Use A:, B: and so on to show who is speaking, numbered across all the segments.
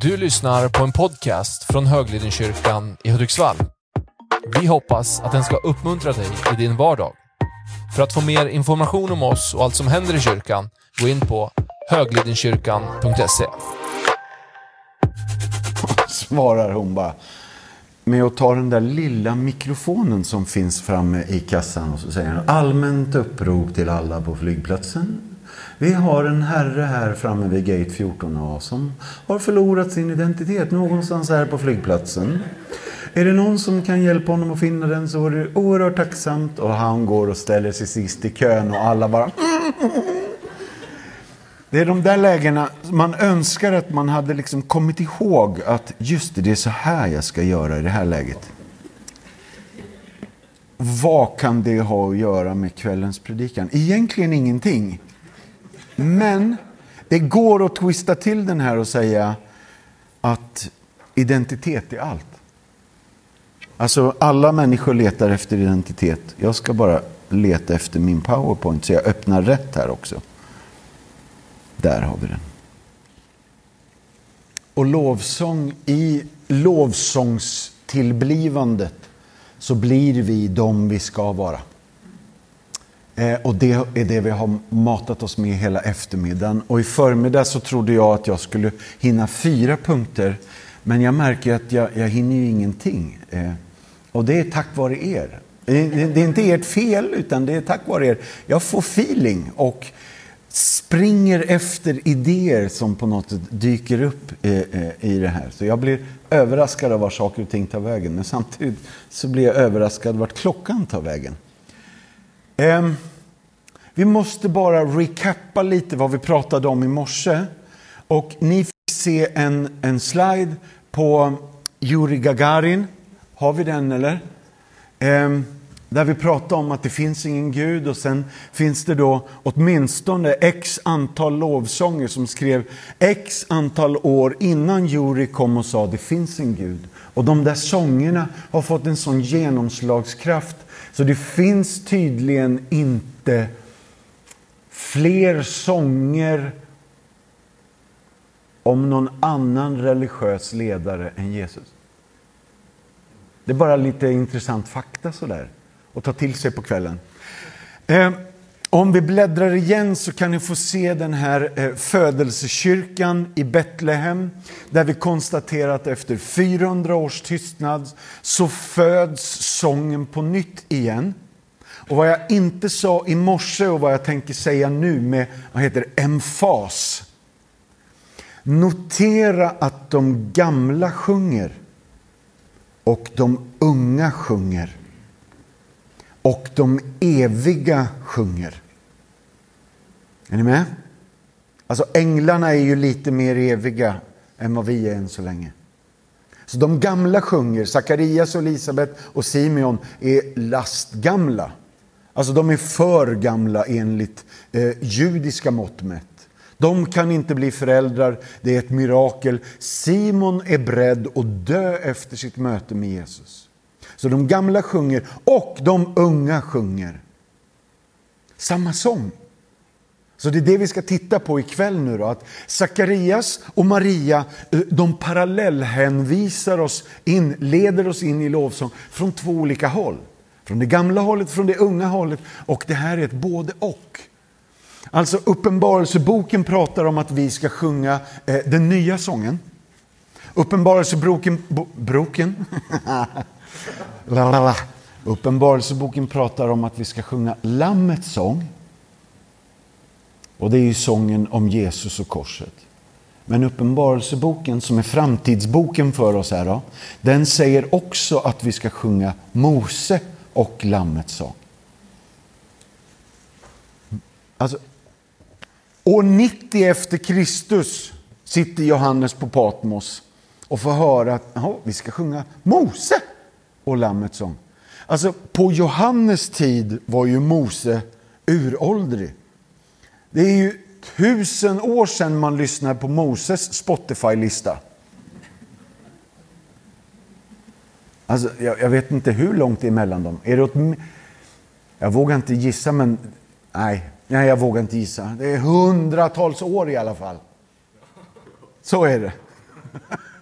A: Du lyssnar på en podcast från Höglidenkyrkan i Hudiksvall. Vi hoppas att den ska uppmuntra dig i din vardag. För att få mer information om oss och allt som händer i kyrkan, gå in på höglidenkyrkan.se.
B: Svarar hon bara med att ta den där lilla mikrofonen som finns framme i kassan och så säger hon allmänt upprop till alla på flygplatsen. Vi har en herre här framme vid gate 14A som har förlorat sin identitet någonstans här på flygplatsen. Är det någon som kan hjälpa honom att finna den så är det oerhört tacksamt. Och han går och ställer sig sist i kön och alla bara... Mm. Det är de där lägena man önskar att man hade liksom kommit ihåg att just det, det är så här jag ska göra i det här läget. Vad kan det ha att göra med kvällens predikan? Egentligen ingenting. Men det går att twista till den här och säga att identitet är allt. Alltså alla människor letar efter identitet. Jag ska bara leta efter min powerpoint så jag öppnar rätt här också. Där har vi den. Och lovsång, i lovsångstillblivandet så blir vi de vi ska vara. Eh, och det är det vi har matat oss med hela eftermiddagen. Och i förmiddag så trodde jag att jag skulle hinna fyra punkter. Men jag märker att jag, jag hinner ju ingenting. Eh, och det är tack vare er. Det, det är inte ert fel, utan det är tack vare er. Jag får feeling och springer efter idéer som på något sätt dyker upp i, i det här. Så jag blir överraskad av var saker och ting tar vägen. Men samtidigt så blir jag överraskad vart klockan tar vägen. Ehm, vi måste bara recappa lite vad vi pratade om i morse. Och ni fick se en, en slide på Yuri Gagarin. Har vi den eller? Ehm, där vi pratar om att det finns ingen Gud och sen finns det då åtminstone x antal lovsånger som skrev x antal år innan Juri kom och sa det finns en Gud. Och de där sångerna har fått en sån genomslagskraft så det finns tydligen inte fler sånger om någon annan religiös ledare än Jesus. Det är bara lite intressant fakta sådär att ta till sig på kvällen. Eh, om vi bläddrar igen så kan ni få se den här eh, födelsekyrkan i Betlehem där vi konstaterar att efter 400 års tystnad så föds sången på nytt igen. Och vad jag inte sa i morse och vad jag tänker säga nu med vad heter emfas. Notera att de gamla sjunger och de unga sjunger och de eviga sjunger. Är ni med? Alltså änglarna är ju lite mer eviga än vad vi är än så länge. Så de gamla sjunger, Sakarias och Elisabet och Simeon är lastgamla. Alltså de är för gamla enligt eh, judiska mått mätt. De kan inte bli föräldrar, det är ett mirakel. Simon är beredd att dö efter sitt möte med Jesus. Så de gamla sjunger och de unga sjunger. Samma sång. Så det är det vi ska titta på ikväll nu då. Att Sakarias och Maria, eh, de parallellhänvisar oss in, leder oss in i lovsång från två olika håll. Från det gamla hållet, från det unga hållet. Och det här är ett både och. Alltså Uppenbarelseboken pratar om att vi ska sjunga eh, den nya sången. Uppenbarelseboken, broken, Uppenbarelseboken pratar om att vi ska sjunga Lammets sång. Och det är ju sången om Jesus och korset. Men Uppenbarelseboken, som är framtidsboken för oss här, då, den säger också att vi ska sjunga Mose och Lammets sång. Alltså, år 90 efter Kristus sitter Johannes på Patmos och får höra att vi ska sjunga Mose och Lammets sång. Alltså, på Johannes tid var ju Mose uråldrig. Det är ju tusen år sedan man lyssnade på Moses Spotify-lista. Alltså, jag, jag, vet inte hur långt det är mellan dem. Är det åt, jag vågar inte gissa, men nej, nej, jag vågar inte gissa. Det är hundratals år i alla fall. Så är det.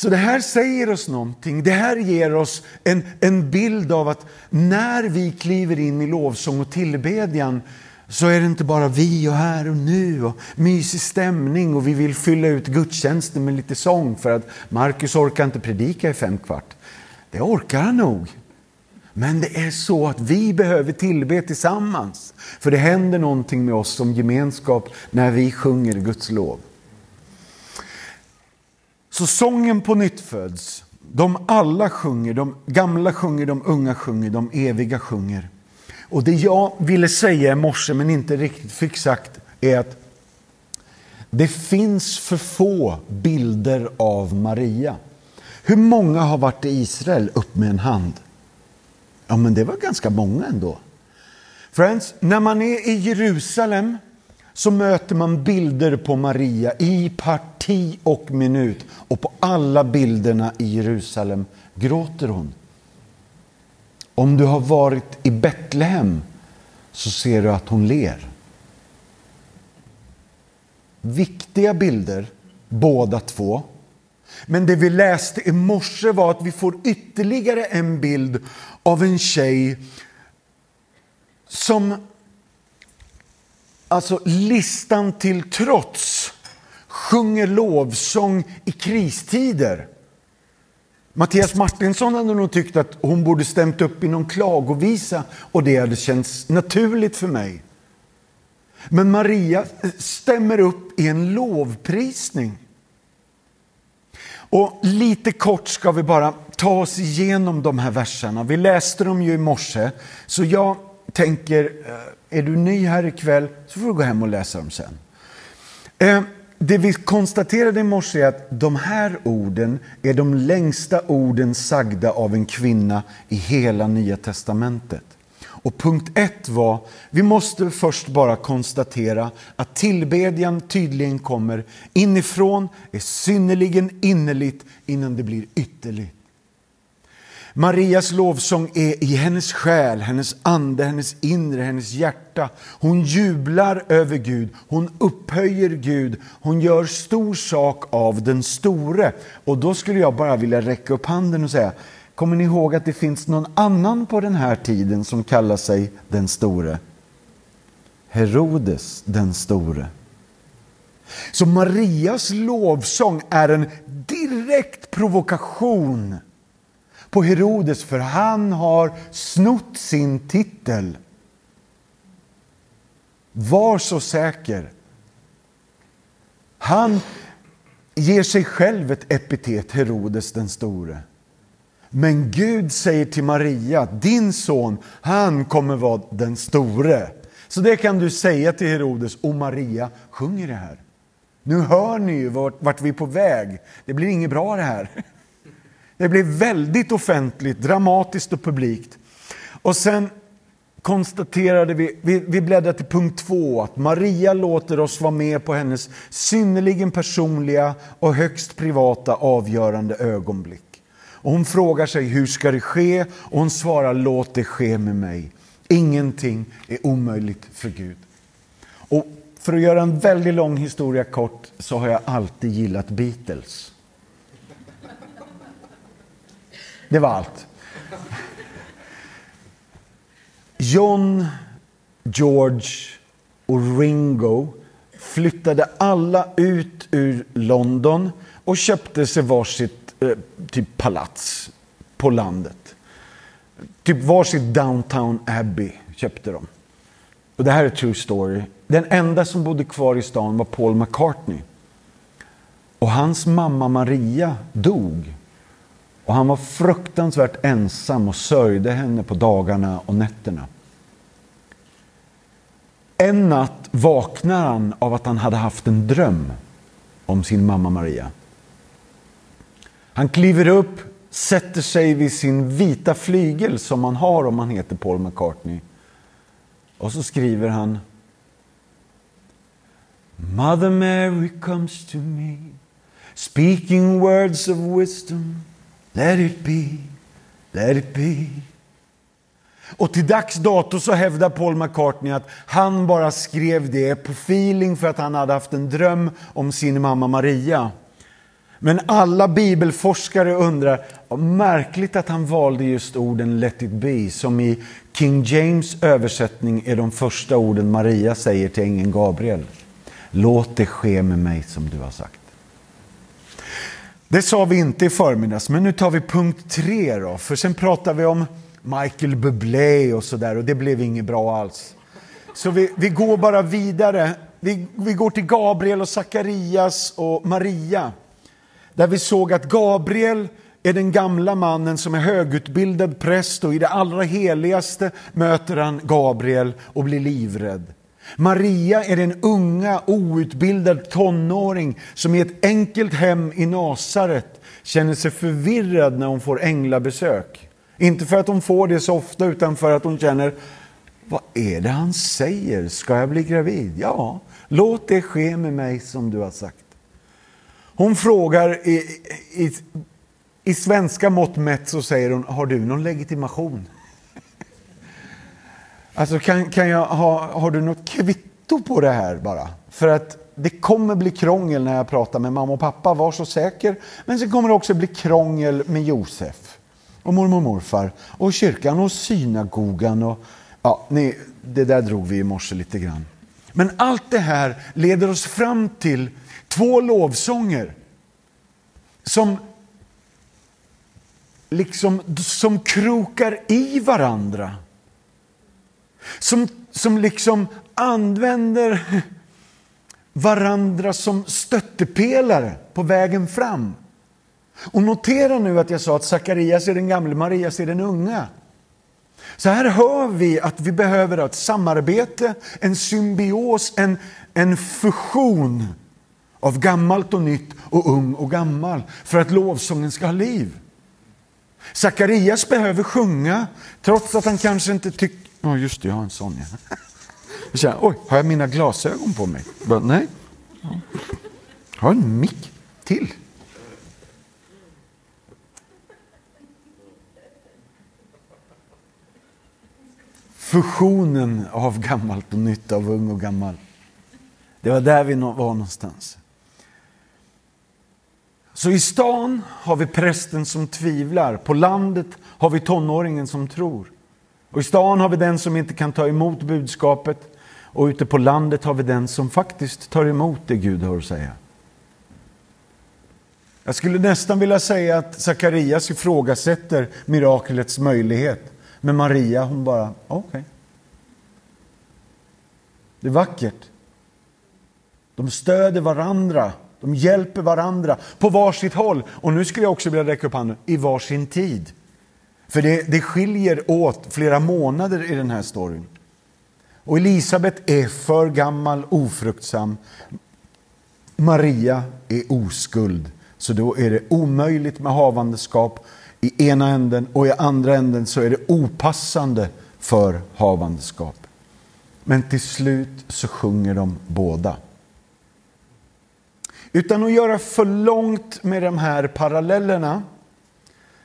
B: Så det här säger oss någonting. Det här ger oss en, en bild av att när vi kliver in i lovsång och tillbedjan så är det inte bara vi och här och nu och mysig stämning och vi vill fylla ut gudstjänsten med lite sång för att Markus orkar inte predika i fem kvart. Det orkar han nog. Men det är så att vi behöver tillbe tillsammans. För det händer någonting med oss som gemenskap när vi sjunger Guds lov. Så sången på nytt föds. De alla sjunger, de gamla sjunger, de unga sjunger, de eviga sjunger. Och det jag ville säga i morse men inte riktigt fick sagt är att det finns för få bilder av Maria. Hur många har varit i Israel? Upp med en hand. Ja, men det var ganska många ändå. Friends, när man är i Jerusalem så möter man bilder på Maria i parti och minut. Och på alla bilderna i Jerusalem gråter hon. Om du har varit i Betlehem så ser du att hon ler. Viktiga bilder, båda två. Men det vi läste i morse var att vi får ytterligare en bild av en tjej som, alltså listan till trots, sjunger lovsång i kristider. Mattias Martinsson hade nog tyckt att hon borde stämt upp i någon klagovisa och det hade känts naturligt för mig. Men Maria eh, stämmer upp i en lovprisning. Och lite kort ska vi bara ta oss igenom de här verserna. Vi läste dem ju i morse, så jag tänker, eh, är du ny här ikväll så får du gå hem och läsa dem sen. Eh, det vi konstaterade i morse är att de här orden är de längsta orden sagda av en kvinna i hela Nya Testamentet. Och punkt ett var, vi måste först bara konstatera att tillbedjan tydligen kommer inifrån, är synnerligen innerligt innan det blir ytterligt. Marias lovsång är i hennes själ, hennes ande, hennes inre, hennes hjärta. Hon jublar över Gud, hon upphöjer Gud, hon gör stor sak av den store. Och då skulle jag bara vilja räcka upp handen och säga, kommer ni ihåg att det finns någon annan på den här tiden som kallar sig den store? Herodes den store. Så Marias lovsång är en direkt provokation på Herodes för han har snott sin titel. Var så säker. Han ger sig själv ett epitet, Herodes den store. Men Gud säger till Maria, din son, han kommer vara den store. Så det kan du säga till Herodes och Maria sjunger det här. Nu hör ni ju vart, vart vi är på väg. Det blir inget bra det här. Det blev väldigt offentligt, dramatiskt och publikt. Och sen konstaterade vi, vi, vi bläddrar till punkt två, att Maria låter oss vara med på hennes synnerligen personliga och högst privata avgörande ögonblick. Och hon frågar sig hur ska det ske? Och hon svarar låt det ske med mig. Ingenting är omöjligt för Gud. Och för att göra en väldigt lång historia kort så har jag alltid gillat Beatles. Det var allt. John, George och Ringo flyttade alla ut ur London och köpte sig varsitt eh, typ palats på landet. Typ varsitt Downtown Abbey köpte de. Och det här är true story. Den enda som bodde kvar i stan var Paul McCartney. Och hans mamma Maria dog och han var fruktansvärt ensam och sörjde henne på dagarna och nätterna. En natt vaknar han av att han hade haft en dröm om sin mamma Maria. Han kliver upp, sätter sig vid sin vita flygel som han har om han heter Paul McCartney. Och så skriver han Mother Mary comes to me speaking words of wisdom Let it be, let it be. Och till dags dato så hävdar Paul McCartney att han bara skrev det på feeling för att han hade haft en dröm om sin mamma Maria. Men alla bibelforskare undrar, märkligt att han valde just orden Let it be, som i King James översättning är de första orden Maria säger till ängeln Gabriel. Låt det ske med mig som du har sagt. Det sa vi inte i förmiddags, men nu tar vi punkt tre då, för sen pratar vi om Michael Bublé och sådär och det blev inget bra alls. Så vi, vi går bara vidare. Vi, vi går till Gabriel och Sakarias och Maria. Där vi såg att Gabriel är den gamla mannen som är högutbildad präst och i det allra heligaste möter han Gabriel och blir livrädd. Maria är den unga outbildad tonåring som i ett enkelt hem i Nasaret känner sig förvirrad när hon får änglabesök. Inte för att hon får det så ofta utan för att hon känner vad är det han säger? Ska jag bli gravid? Ja, låt det ske med mig som du har sagt. Hon frågar, i, i, i svenska mått mätt så säger hon, har du någon legitimation? Alltså kan, kan jag ha, har du något kvitto på det här bara? För att det kommer bli krångel när jag pratar med mamma och pappa, var så säker. Men sen kommer det också bli krångel med Josef och mormor och morfar och kyrkan och synagogan. Och, ja, ni, det där drog vi i morse lite grann. Men allt det här leder oss fram till två lovsånger som liksom som krokar i varandra. Som, som liksom använder varandra som stöttepelare på vägen fram. Och notera nu att jag sa att Sakarias är den gamle, Marias är den unga. Så här hör vi att vi behöver ett samarbete, en symbios, en, en fusion av gammalt och nytt och ung och gammal för att lovsången ska ha liv. Sakarias behöver sjunga trots att han kanske inte tycker... Ja, just det, jag har en sån. Ja. Jag känner, Oj, har jag mina glasögon på mig? Bara, nej. Jag har en mick till. Fusionen av gammalt och nytt, av ung och gammal. Det var där vi var någonstans. Så i stan har vi prästen som tvivlar, på landet har vi tonåringen som tror. Och i stan har vi den som inte kan ta emot budskapet och ute på landet har vi den som faktiskt tar emot det Gud har att säga. Jag skulle nästan vilja säga att Sakarias ifrågasätter miraklets möjlighet. Men Maria, hon bara, okej. Okay. Det är vackert. De stöder varandra, de hjälper varandra på varsitt håll. Och nu skulle jag också vilja räcka upp handen, i varsin tid. För det, det skiljer åt flera månader i den här storyn. Och Elisabet är för gammal, ofruktsam. Maria är oskuld. Så då är det omöjligt med havandeskap i ena änden och i andra änden så är det opassande för havandeskap. Men till slut så sjunger de båda. Utan att göra för långt med de här parallellerna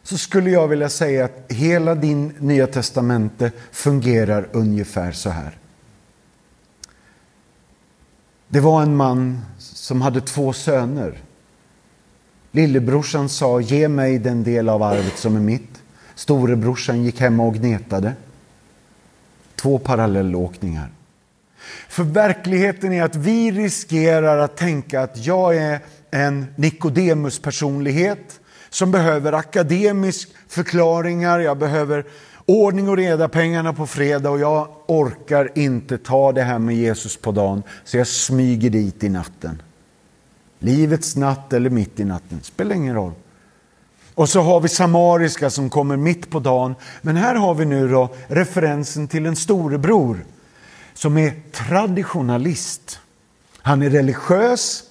B: så skulle jag vilja säga att hela din Nya Testamente fungerar ungefär så här. Det var en man som hade två söner. Lillebrorsan sa, ge mig den del av arvet som är mitt. Storebrorsan gick hem och gnetade. Två parallellåkningar. För verkligheten är att vi riskerar att tänka att jag är en Nikodemus personlighet som behöver akademisk förklaringar, jag behöver ordning och reda, pengarna på fredag och jag orkar inte ta det här med Jesus på dagen så jag smyger dit i natten. Livets natt eller mitt i natten, spelar ingen roll. Och så har vi samariska som kommer mitt på dagen. Men här har vi nu då referensen till en storebror som är traditionalist. Han är religiös,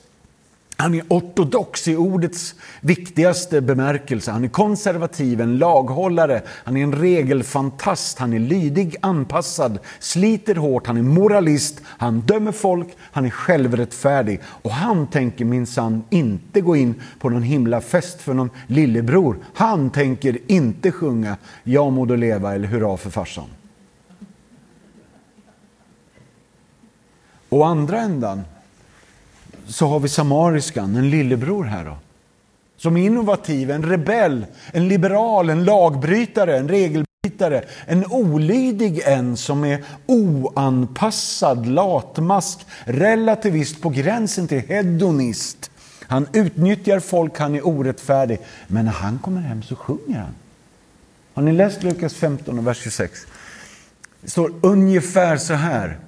B: han är ortodox i ordets viktigaste bemärkelse. Han är konservativ, en laghållare, han är en regelfantast, han är lydig, anpassad, sliter hårt, han är moralist, han dömer folk, han är självrättfärdig. Och han tänker minsann inte gå in på någon himla fest för någon lillebror. Han tänker inte sjunga ”Ja må du leva eller Hurra för farsan. Å andra ändan så har vi samariskan, en lillebror här då. Som är innovativ, en rebell, en liberal, en lagbrytare, en regelbrytare. En olydig en som är oanpassad, latmask, relativist på gränsen till hedonist. Han utnyttjar folk, han är orättfärdig. Men när han kommer hem så sjunger han. Har ni läst Lukas 15 vers 26? Det står ungefär så här.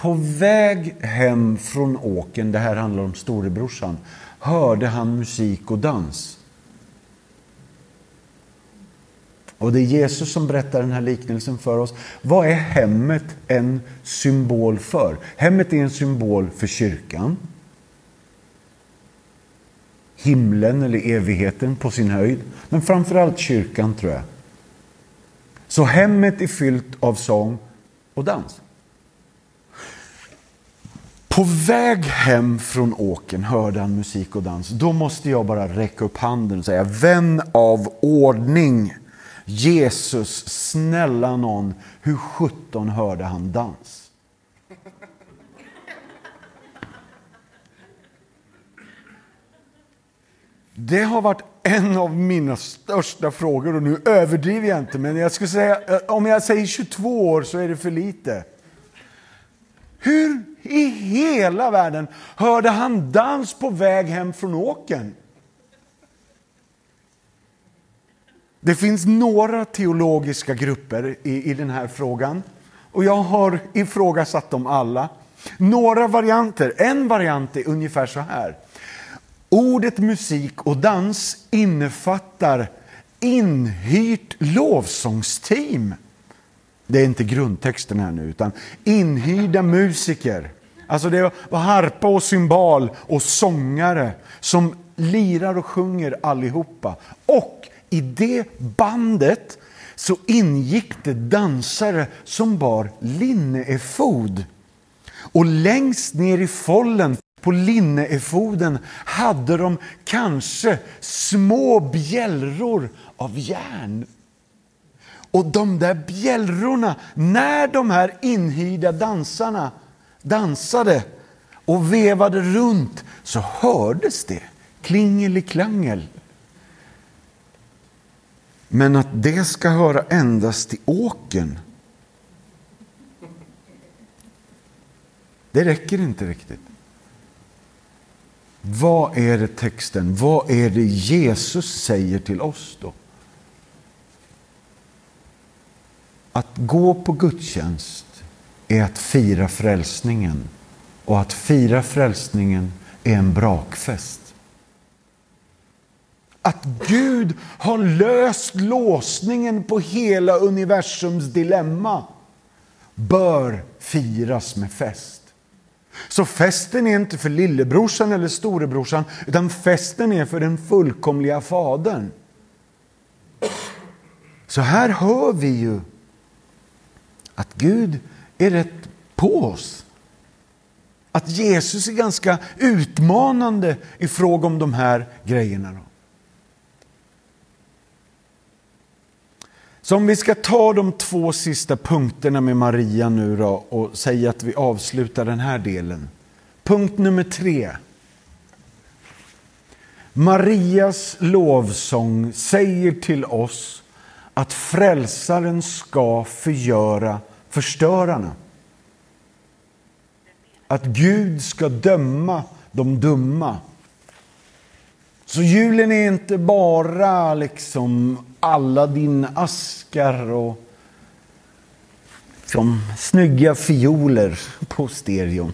B: På väg hem från åken, det här handlar om storebrorsan, hörde han musik och dans. Och det är Jesus som berättar den här liknelsen för oss. Vad är hemmet en symbol för? Hemmet är en symbol för kyrkan. Himlen eller evigheten på sin höjd. Men framförallt kyrkan tror jag. Så hemmet är fyllt av sång och dans. På väg hem från åken hörde han musik och dans. Då måste jag bara räcka upp handen och säga, vän av ordning. Jesus, snälla någon, hur sjutton hörde han dans? Det har varit en av mina största frågor och nu överdriver jag inte, men jag skulle säga, eh, om jag säger 22 år så är det för lite. Hur i hela världen hörde han dans på väg hem från åken? Det finns några teologiska grupper i, i den här frågan och jag har ifrågasatt dem alla. Några varianter, en variant är ungefär så här. Ordet musik och dans innefattar inhyrt lovsångsteam. Det är inte grundtexten här nu, utan inhyrda musiker. Alltså det var harpa och symbal och sångare som lirar och sjunger allihopa. Och i det bandet så ingick det dansare som bar linneefod. Och längst ner i follen på linneefoden hade de kanske små bjällror av järn. Och de där bjällrorna, när de här inhyrda dansarna dansade och vevade runt så hördes det klingeliklangel. Men att det ska höra endast i åken det räcker inte riktigt. Vad är det texten, vad är det Jesus säger till oss då? Att gå på gudstjänst är att fira frälsningen. Och att fira frälsningen är en brakfest. Att Gud har löst låsningen på hela universums dilemma bör firas med fest. Så festen är inte för lillebrorsan eller storebrorsan, utan festen är för den fullkomliga fadern. Så här hör vi ju att Gud är rätt på oss. Att Jesus är ganska utmanande i fråga om de här grejerna. Då. Så om vi ska ta de två sista punkterna med Maria nu då och säga att vi avslutar den här delen. Punkt nummer tre. Marias lovsång säger till oss att frälsaren ska förgöra förstörarna. Att Gud ska döma de dumma. Så julen är inte bara liksom alla din askar och som snygga fioler på stereon.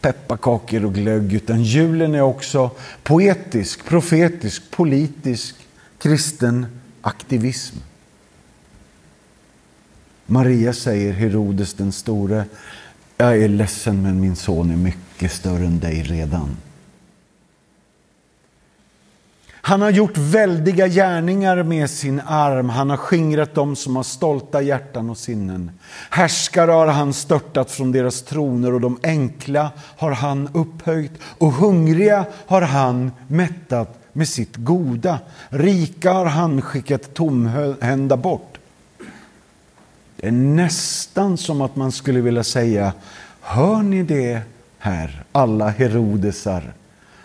B: Pepparkakor och glögg. Utan julen är också poetisk, profetisk, politisk, kristen aktivism. Maria säger Herodes den store, jag är ledsen men min son är mycket större än dig redan. Han har gjort väldiga gärningar med sin arm. Han har skingrat dem som har stolta hjärtan och sinnen. Härskare har han störtat från deras troner och de enkla har han upphöjt och hungriga har han mättat med sitt goda. Rika har han skickat tomhända bort. Det är nästan som att man skulle vilja säga Hör ni det här, alla Herodesar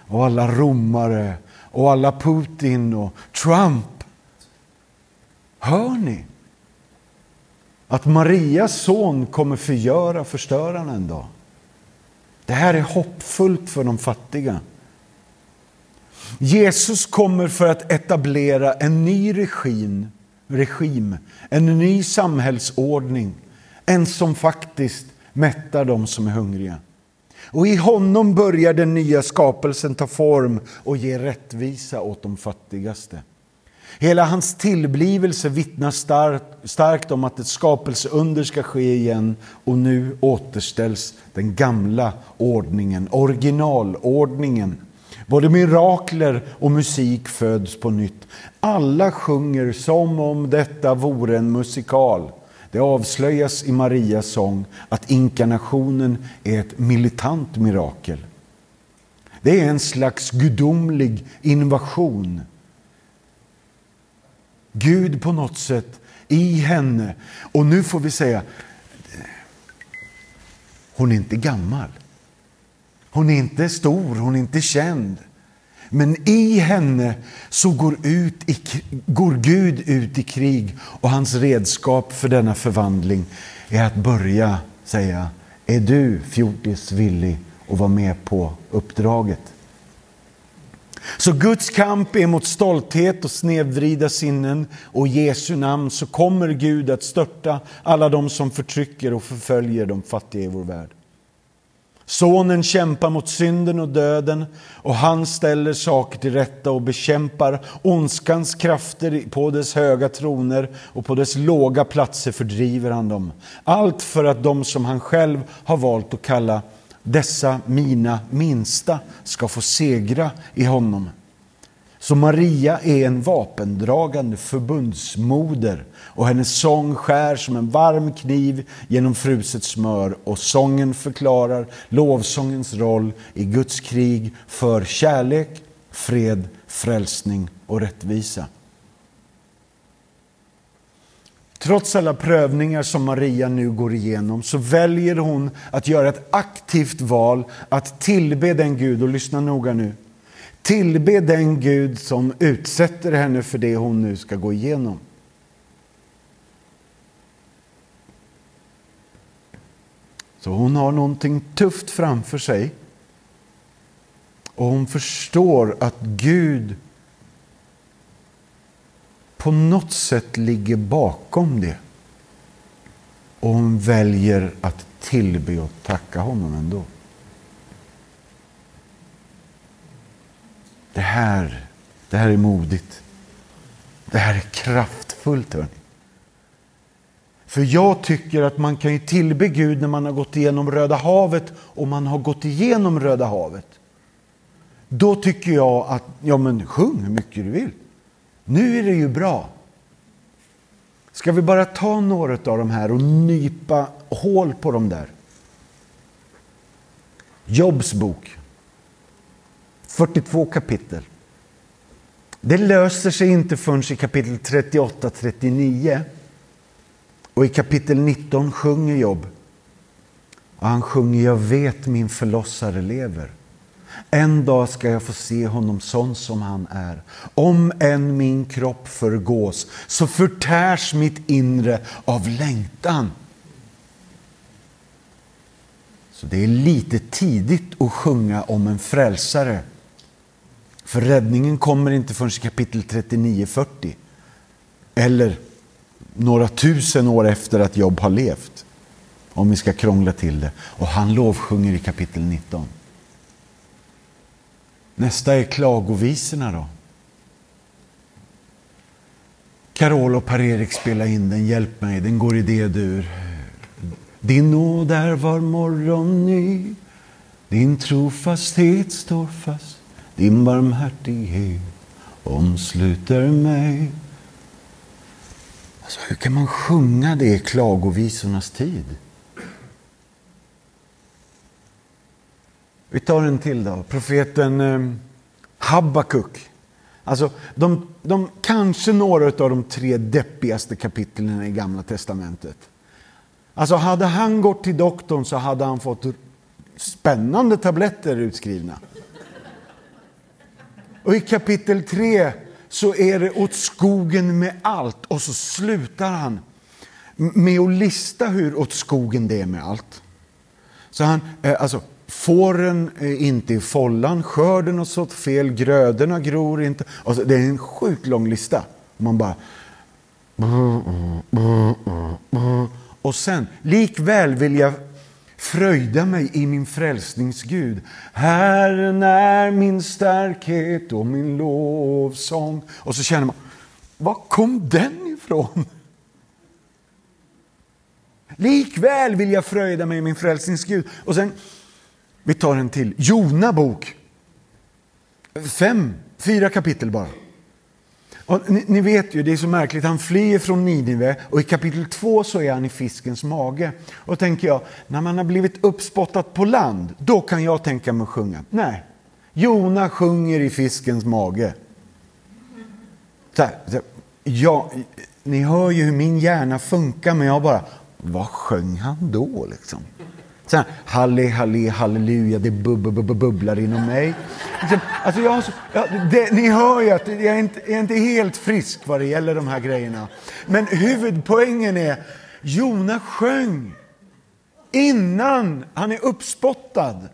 B: och alla romare och alla Putin och Trump? Hör ni att Marias son kommer förgöra förstörarna en dag? Det här är hoppfullt för de fattiga. Jesus kommer för att etablera en ny regim, regim en ny samhällsordning. En som faktiskt mättar de som är hungriga. Och i honom börjar den nya skapelsen ta form och ge rättvisa åt de fattigaste. Hela hans tillblivelse vittnar starkt, starkt om att ett skapelseunder ska ske igen och nu återställs den gamla ordningen, originalordningen. Både mirakler och musik föds på nytt. Alla sjunger som om detta vore en musikal. Det avslöjas i Marias sång att inkarnationen är ett militant mirakel. Det är en slags gudomlig invasion. Gud på något sätt i henne. Och nu får vi säga, hon är inte gammal. Hon är inte stor, hon är inte känd. Men i henne så går, ut i, går Gud ut i krig och hans redskap för denna förvandling är att börja säga, är du fjortis villig att vara med på uppdraget? Så Guds kamp är mot stolthet och snedvrida sinnen och i Jesu namn så kommer Gud att störta alla de som förtrycker och förföljer de fattiga i vår värld. Sonen kämpar mot synden och döden och han ställer saker till rätta och bekämpar ondskans krafter på dess höga troner och på dess låga platser fördriver han dem. Allt för att de som han själv har valt att kalla dessa mina minsta ska få segra i honom. Så Maria är en vapendragande förbundsmoder och hennes sång skär som en varm kniv genom fruset smör och sången förklarar lovsångens roll i Guds krig för kärlek, fred, frälsning och rättvisa. Trots alla prövningar som Maria nu går igenom så väljer hon att göra ett aktivt val att tillbe den Gud, och lyssna noga nu, tillbe den Gud som utsätter henne för det hon nu ska gå igenom. Så hon har någonting tufft framför sig. Och hon förstår att Gud på något sätt ligger bakom det. Och hon väljer att tillbe och tacka honom ändå. Det här, det här är modigt. Det här är kraftfullt. Hörni. För jag tycker att man kan ju tillbe Gud när man har gått igenom Röda havet och man har gått igenom Röda havet. Då tycker jag att, ja men sjung hur mycket du vill. Nu är det ju bra. Ska vi bara ta några av de här och nypa hål på dem där? Jobs bok. 42 kapitel. Det löser sig inte förrän i kapitel 38-39. Och i kapitel 19 sjunger Job Och han sjunger Jag vet min förlossare lever. En dag ska jag få se honom sån som han är. Om än min kropp förgås så förtärs mitt inre av längtan. Så det är lite tidigt att sjunga om en frälsare. För räddningen kommer inte förrän i kapitel 39-40. Eller några tusen år efter att Job har levt. Om vi ska krångla till det. Och han lovsjunger i kapitel 19. Nästa är klagovisorna då. Carol och Per-Erik spelar in den, hjälp mig, den går i D-dur. Din nåd är var morgon ny, din trofasthet står fast, din barmhärtighet omsluter mig. Alltså, hur kan man sjunga det i klagovisornas tid? Vi tar en till då. Profeten eh, Habakuk. Alltså, de, de, kanske några av de tre deppigaste kapitlen i Gamla Testamentet. Alltså hade han gått till doktorn så hade han fått spännande tabletter utskrivna. Och i kapitel 3 så är det åt skogen med allt och så slutar han med att lista hur åt skogen det är med allt. Så han, eh, alltså, fåren är inte i follan, skörden har sått fel, grödorna gror inte. Alltså, det är en sjukt lång lista. Man bara... Och sen, likväl vill jag fröjda mig i min frälsningsgud. Herren är min starkhet och min lovsång. Och så känner man, var kom den ifrån? Likväl vill jag fröjda mig i min frälsningsgud. Och sen, vi tar en till. Jona bok. Fem, fyra kapitel bara. Och ni, ni, vet ju, det är så märkligt, han flyr från Ninive och i kapitel två så är han i fiskens mage. Och tänker jag, när man har blivit uppspottat på land, då kan jag tänka mig att sjunga. Nej, Jona sjunger i fiskens mage. Så här, så här, ja, ni hör ju hur min hjärna funkar, men jag bara, vad sjöng han då liksom? Så här, halli, halli, halleluja, det bub, bub, bub, bubblar inom mig. Liksom, alltså jag, ja, det, ni hör ju att jag är, inte, jag är inte helt frisk vad det gäller de här grejerna. Men huvudpoängen är, Jona sjöng innan han är uppspottad.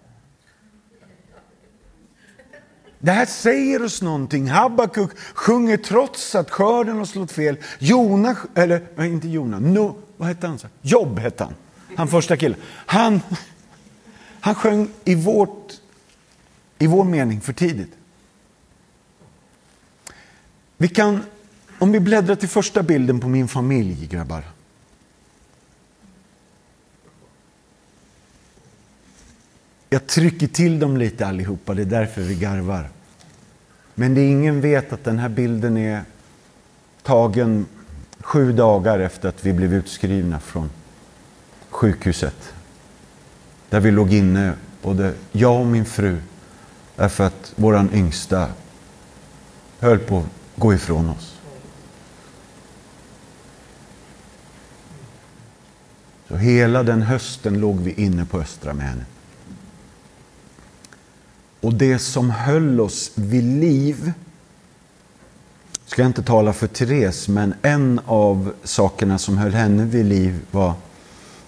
B: Det här säger oss någonting. Habakuk sjunger trots att skörden har slått fel. Jona, eller inte Jona, no, vad hette han? Jobb hette han. Han första killen. Han, han sjöng i, vårt, i vår mening för tidigt. Vi kan, om vi bläddrar till första bilden på min familj, grabbar. Jag trycker till dem lite allihopa, det är därför vi garvar. Men det ingen vet att den här bilden är tagen sju dagar efter att vi blev utskrivna från sjukhuset. Där vi låg inne, både jag och min fru, därför att vår yngsta höll på att gå ifrån oss. Så hela den hösten låg vi inne på Östra med henne. Och det som höll oss vid liv, ska jag inte tala för Therese, men en av sakerna som höll henne vid liv var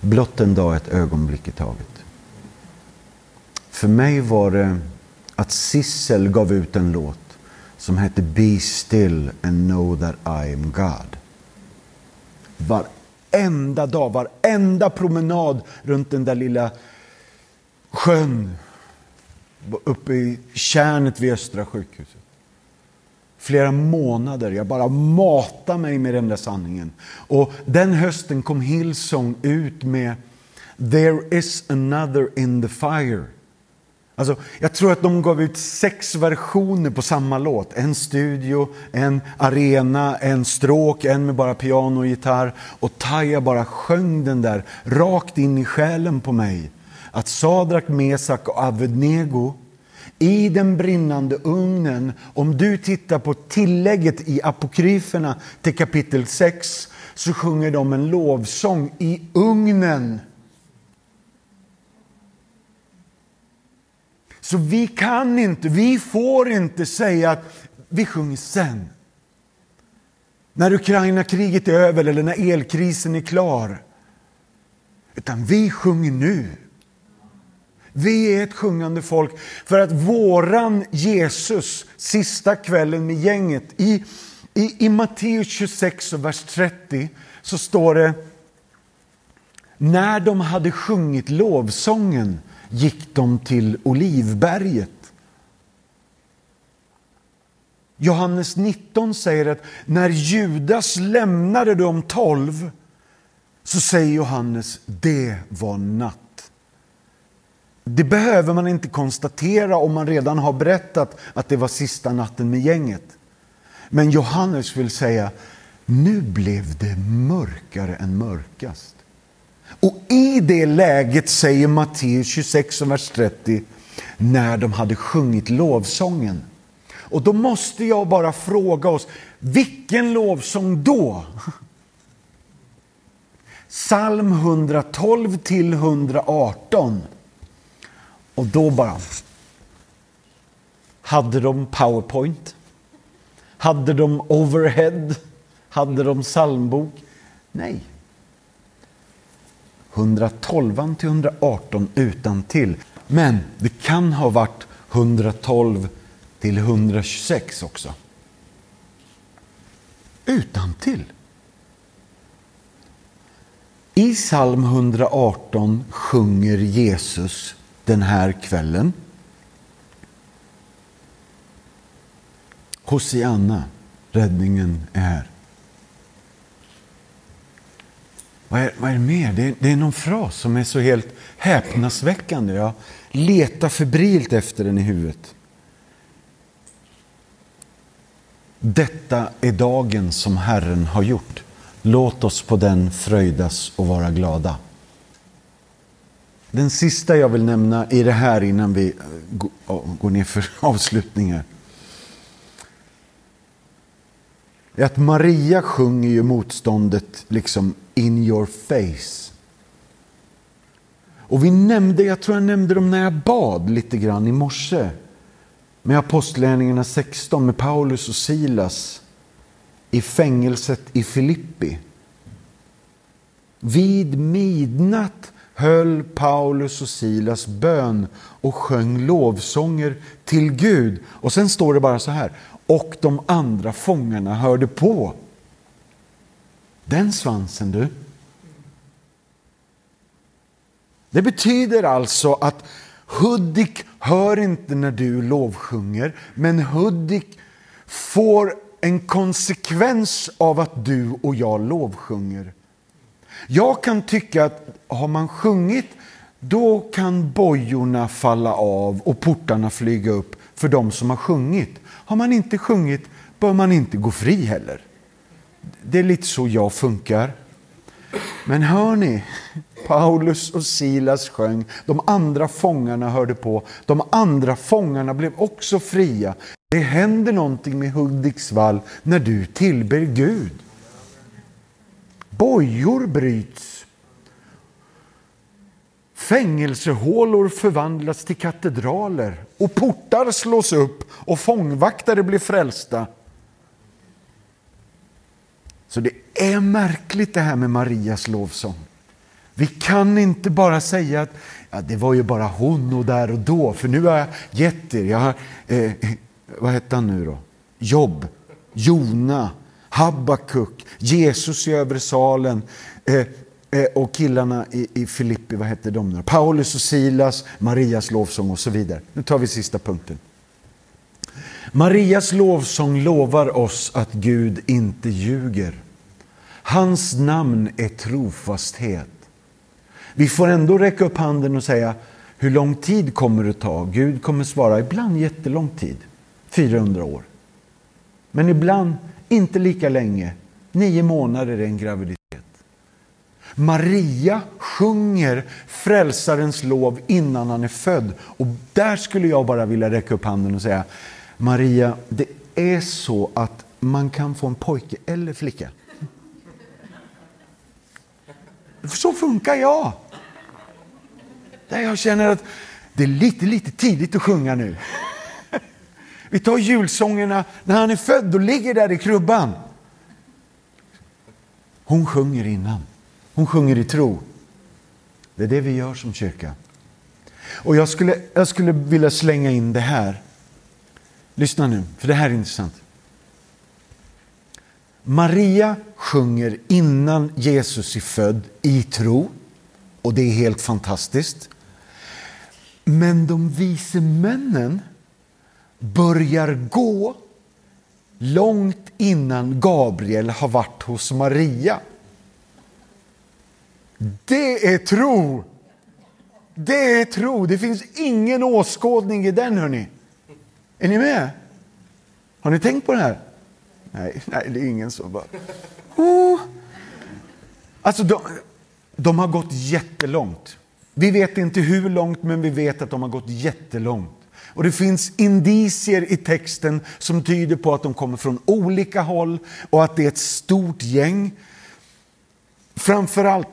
B: blott en dag, ett ögonblick i taget. För mig var det att Sissel gav ut en låt som hette Be still and know that I am God. Varenda dag, varenda promenad runt den där lilla sjön uppe i kärnet vid Östra sjukhuset. Flera månader, jag bara matade mig med den där sanningen. Och den hösten kom Hillsong ut med There is another in the fire. Alltså, jag tror att de gav ut sex versioner på samma låt. En studio, en arena, en stråk, en med bara piano och gitarr. Och Taja bara sjöng den där rakt in i själen på mig att Sadrak, Mesak och Avednego i den brinnande ugnen, om du tittar på tillägget i apokryferna till kapitel 6, så sjunger de en lovsång i ugnen. Så vi kan inte, vi får inte säga att vi sjunger sen. När Ukraina-kriget är över eller när elkrisen är klar. Utan vi sjunger nu. Vi är ett sjungande folk för att våran Jesus, sista kvällen med gänget, i, i, i Matteus 26 och vers 30 så står det när de hade sjungit lovsången gick de till Olivberget. Johannes 19 säger att när Judas lämnade de tolv så säger Johannes, det var natt. Det behöver man inte konstatera om man redan har berättat att det var sista natten med gänget. Men Johannes vill säga, nu blev det mörkare än mörkast. Och i det läget säger Matteus 26, vers 30, när de hade sjungit lovsången. Och då måste jag bara fråga oss, vilken lovsång då? Psalm 112 till 118. Och då bara... Hade de powerpoint? Hade de overhead? Hade de psalmbok? Nej. 112 till 118 utan till. Men det kan ha varit 112 till 126 också. Utan till. I psalm 118 sjunger Jesus den här kvällen. Hosianna, räddningen är här. Vad är, vad är det mer? Det är, det är någon fras som är så helt häpnadsväckande. Jag letar febrilt efter den i huvudet. Detta är dagen som Herren har gjort. Låt oss på den fröjdas och vara glada. Den sista jag vill nämna i det här innan vi eh, går ner för avslutningar. är att Maria sjunger ju motståndet liksom in your face. Och vi nämnde, jag tror jag nämnde dem när jag bad lite grann i morse. Med Apostlagärningarna 16 med Paulus och Silas i fängelset i Filippi. Vid midnatt höll Paulus och Silas bön och sjöng lovsånger till Gud. Och sen står det bara så här. Och de andra fångarna hörde på. Den svansen du. Det betyder alltså att Hudik hör inte när du lovsjunger, men Hudik får en konsekvens av att du och jag lovsjunger. Jag kan tycka att har man sjungit, då kan bojorna falla av och portarna flyga upp för de som har sjungit. Har man inte sjungit bör man inte gå fri heller. Det är lite så jag funkar. Men hör ni, Paulus och Silas sjöng, de andra fångarna hörde på, de andra fångarna blev också fria. Det händer någonting med Hudiksvall när du tillber Gud. Bojor bryts. Fängelsehålor förvandlas till katedraler och portar slås upp och fångvaktare blir frälsta. Så det är märkligt det här med Marias lovsång. Vi kan inte bara säga att ja, det var ju bara hon och där och då, för nu har jag gett er. Jag har, eh, vad hette han nu då? Jobb, Jona, Habakuk, Jesus i övre salen eh, eh, och killarna i, i Filippi, vad hette de nu? Paulus och Silas, Marias lovsång och så vidare. Nu tar vi sista punkten. Marias lovsång lovar oss att Gud inte ljuger. Hans namn är trofasthet. Vi får ändå räcka upp handen och säga hur lång tid kommer det ta? Gud kommer svara ibland jättelång tid, 400 år. Men ibland inte lika länge, nio månader är en graviditet. Maria sjunger frälsarens lov innan han är född. Och där skulle jag bara vilja räcka upp handen och säga Maria, det är så att man kan få en pojke eller flicka. Så funkar jag. Där jag känner att det är lite, lite tidigt att sjunga nu. Vi tar julsångerna när han är född och ligger där i krubban. Hon sjunger innan. Hon sjunger i tro. Det är det vi gör som kyrka. Och jag skulle, jag skulle vilja slänga in det här. Lyssna nu, för det här är intressant. Maria sjunger innan Jesus är född i tro. Och det är helt fantastiskt. Men de vise männen börjar gå långt innan Gabriel har varit hos Maria. Det är tro! Det är tro. Det finns ingen åskådning i den, hörni. Är ni med? Har ni tänkt på det här? Nej, nej det är ingen som bara... Oh. Alltså, de, de har gått jättelångt. Vi vet inte hur långt, men vi vet att de har gått jättelångt. Och det finns indicier i texten som tyder på att de kommer från olika håll och att det är ett stort gäng. Framförallt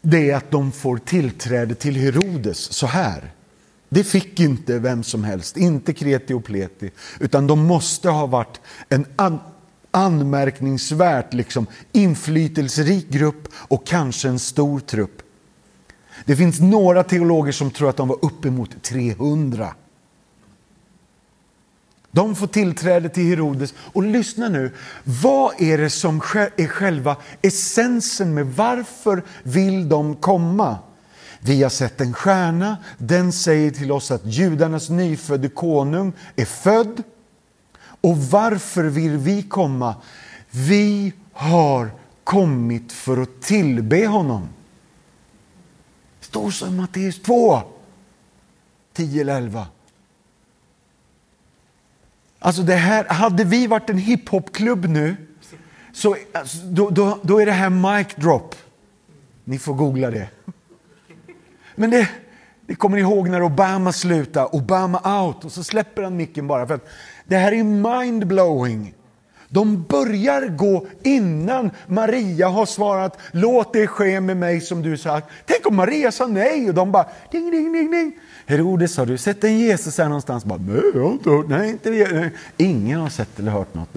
B: det att de får tillträde till Herodes så här. Det fick inte vem som helst, inte kreti och pleti, utan de måste ha varit en an anmärkningsvärt liksom, inflytelserik grupp och kanske en stor trupp. Det finns några teologer som tror att de var uppemot 300. De får tillträde till Herodes. Och lyssna nu, vad är det som är själva essensen med varför vill de komma? Vi har sett en stjärna, den säger till oss att judarnas nyfödde konung är född. Och varför vill vi komma? Vi har kommit för att tillbe honom. Det står så i Matteus 2, 10 eller 11. Alltså det här, hade vi varit en hiphopklubb nu, så alltså, då, då, då, är det här mic drop. Ni får googla det. Men det, det kommer ni ihåg när Obama slutade, Obama out, och så släpper han micken bara. För att det här är mindblowing. De börjar gå innan Maria har svarat låt det ske med mig som du sagt. Tänk om Maria sa nej och de bara ding, ding, ding, ding. Herodes, har du sett en Jesus här någonstans? Bara, nej, jag har inte hört. Nej, inte det. Ingen har sett eller hört något.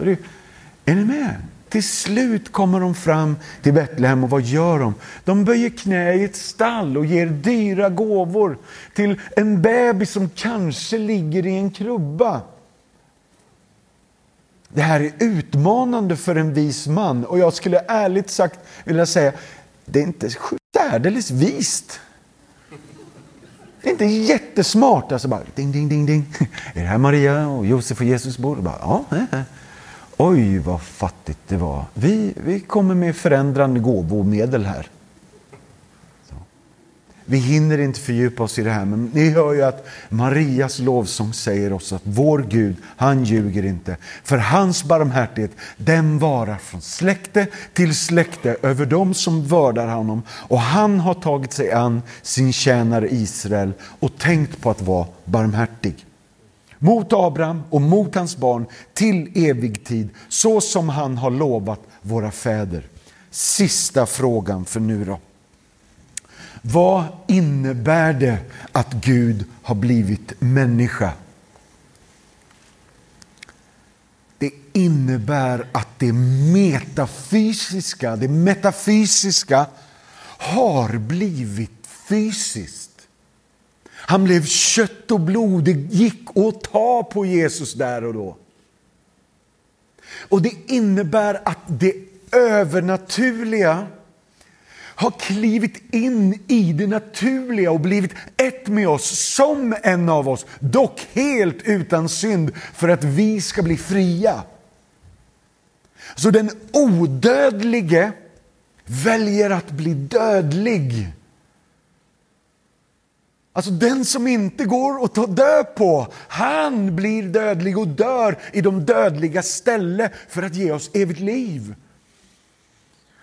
B: Är ni med? Till slut kommer de fram till Betlehem och vad gör de? De böjer knä i ett stall och ger dyra gåvor till en bebis som kanske ligger i en krubba. Det här är utmanande för en vis man och jag skulle ärligt sagt vilja säga, det är inte särdeles vist. Det är inte jättesmart. Alltså bara ding, ding, ding, ding. Är det här Maria och Josef och Jesus bor? Bara, ja, Oj, vad fattigt det var. Vi, vi kommer med förändrande gåvomedel här. Vi hinner inte fördjupa oss i det här, men ni hör ju att Marias lovsång säger oss att vår Gud, han ljuger inte. För hans barmhärtighet, den varar från släkte till släkte över dem som vördar honom. Och han har tagit sig an sin tjänare Israel och tänkt på att vara barmhärtig. Mot Abraham och mot hans barn till evig tid, så som han har lovat våra fäder. Sista frågan för nu då. Vad innebär det att Gud har blivit människa? Det innebär att det metafysiska, det metafysiska har blivit fysiskt. Han blev kött och blod, det gick att ta på Jesus där och då. Och det innebär att det övernaturliga har klivit in i det naturliga och blivit ett med oss som en av oss, dock helt utan synd för att vi ska bli fria. Så den odödlige väljer att bli dödlig. Alltså den som inte går att ta död på, han blir dödlig och dör i de dödliga ställe för att ge oss evigt liv.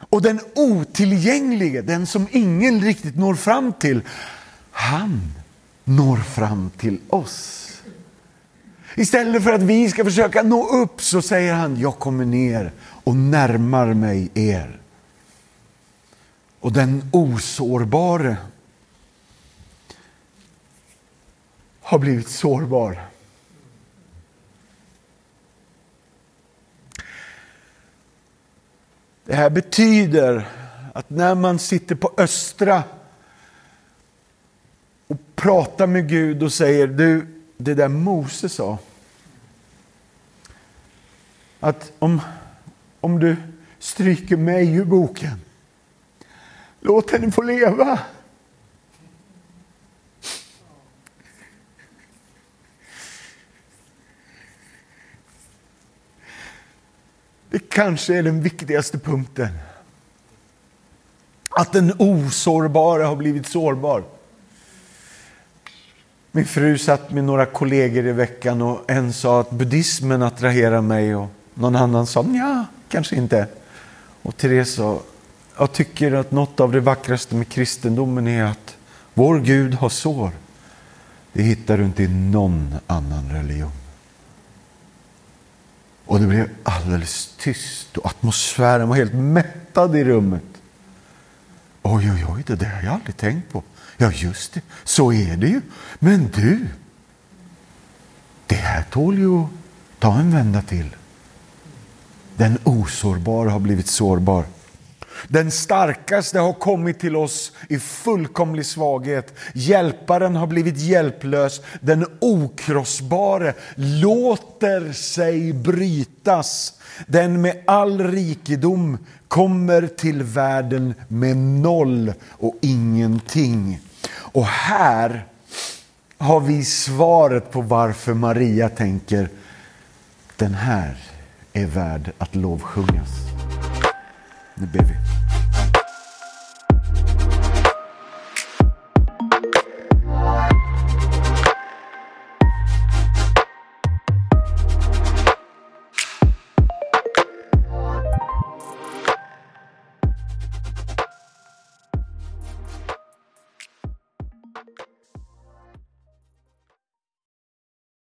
B: Och den otillgänglige, den som ingen riktigt når fram till, han når fram till oss. Istället för att vi ska försöka nå upp så säger han, jag kommer ner och närmar mig er. Och den osårbare har blivit sårbar. Det här betyder att när man sitter på Östra och pratar med Gud och säger du, det där Mose sa. Att om, om du stryker mig ur boken, låt henne få leva. Det kanske är den viktigaste punkten. Att den osårbara har blivit sårbar. Min fru satt med några kollegor i veckan och en sa att buddhismen attraherar mig och någon annan sa ja, kanske inte. Och Therese sa, jag tycker att något av det vackraste med kristendomen är att vår Gud har sår. Det hittar du inte i någon annan religion. Och det blev alldeles tyst och atmosfären var helt mättad i rummet. Oj, oj, oj, det där har jag aldrig tänkt på. Ja, just det, så är det ju. Men du, det här tål ju att ta en vända till. Den osårbara har blivit sårbar. Den starkaste har kommit till oss i fullkomlig svaghet. Hjälparen har blivit hjälplös. Den okrossbare låter sig brytas. Den med all rikedom kommer till världen med noll och ingenting. Och här har vi svaret på varför Maria tänker den här är värd att lovsjungas. Nu ber vi.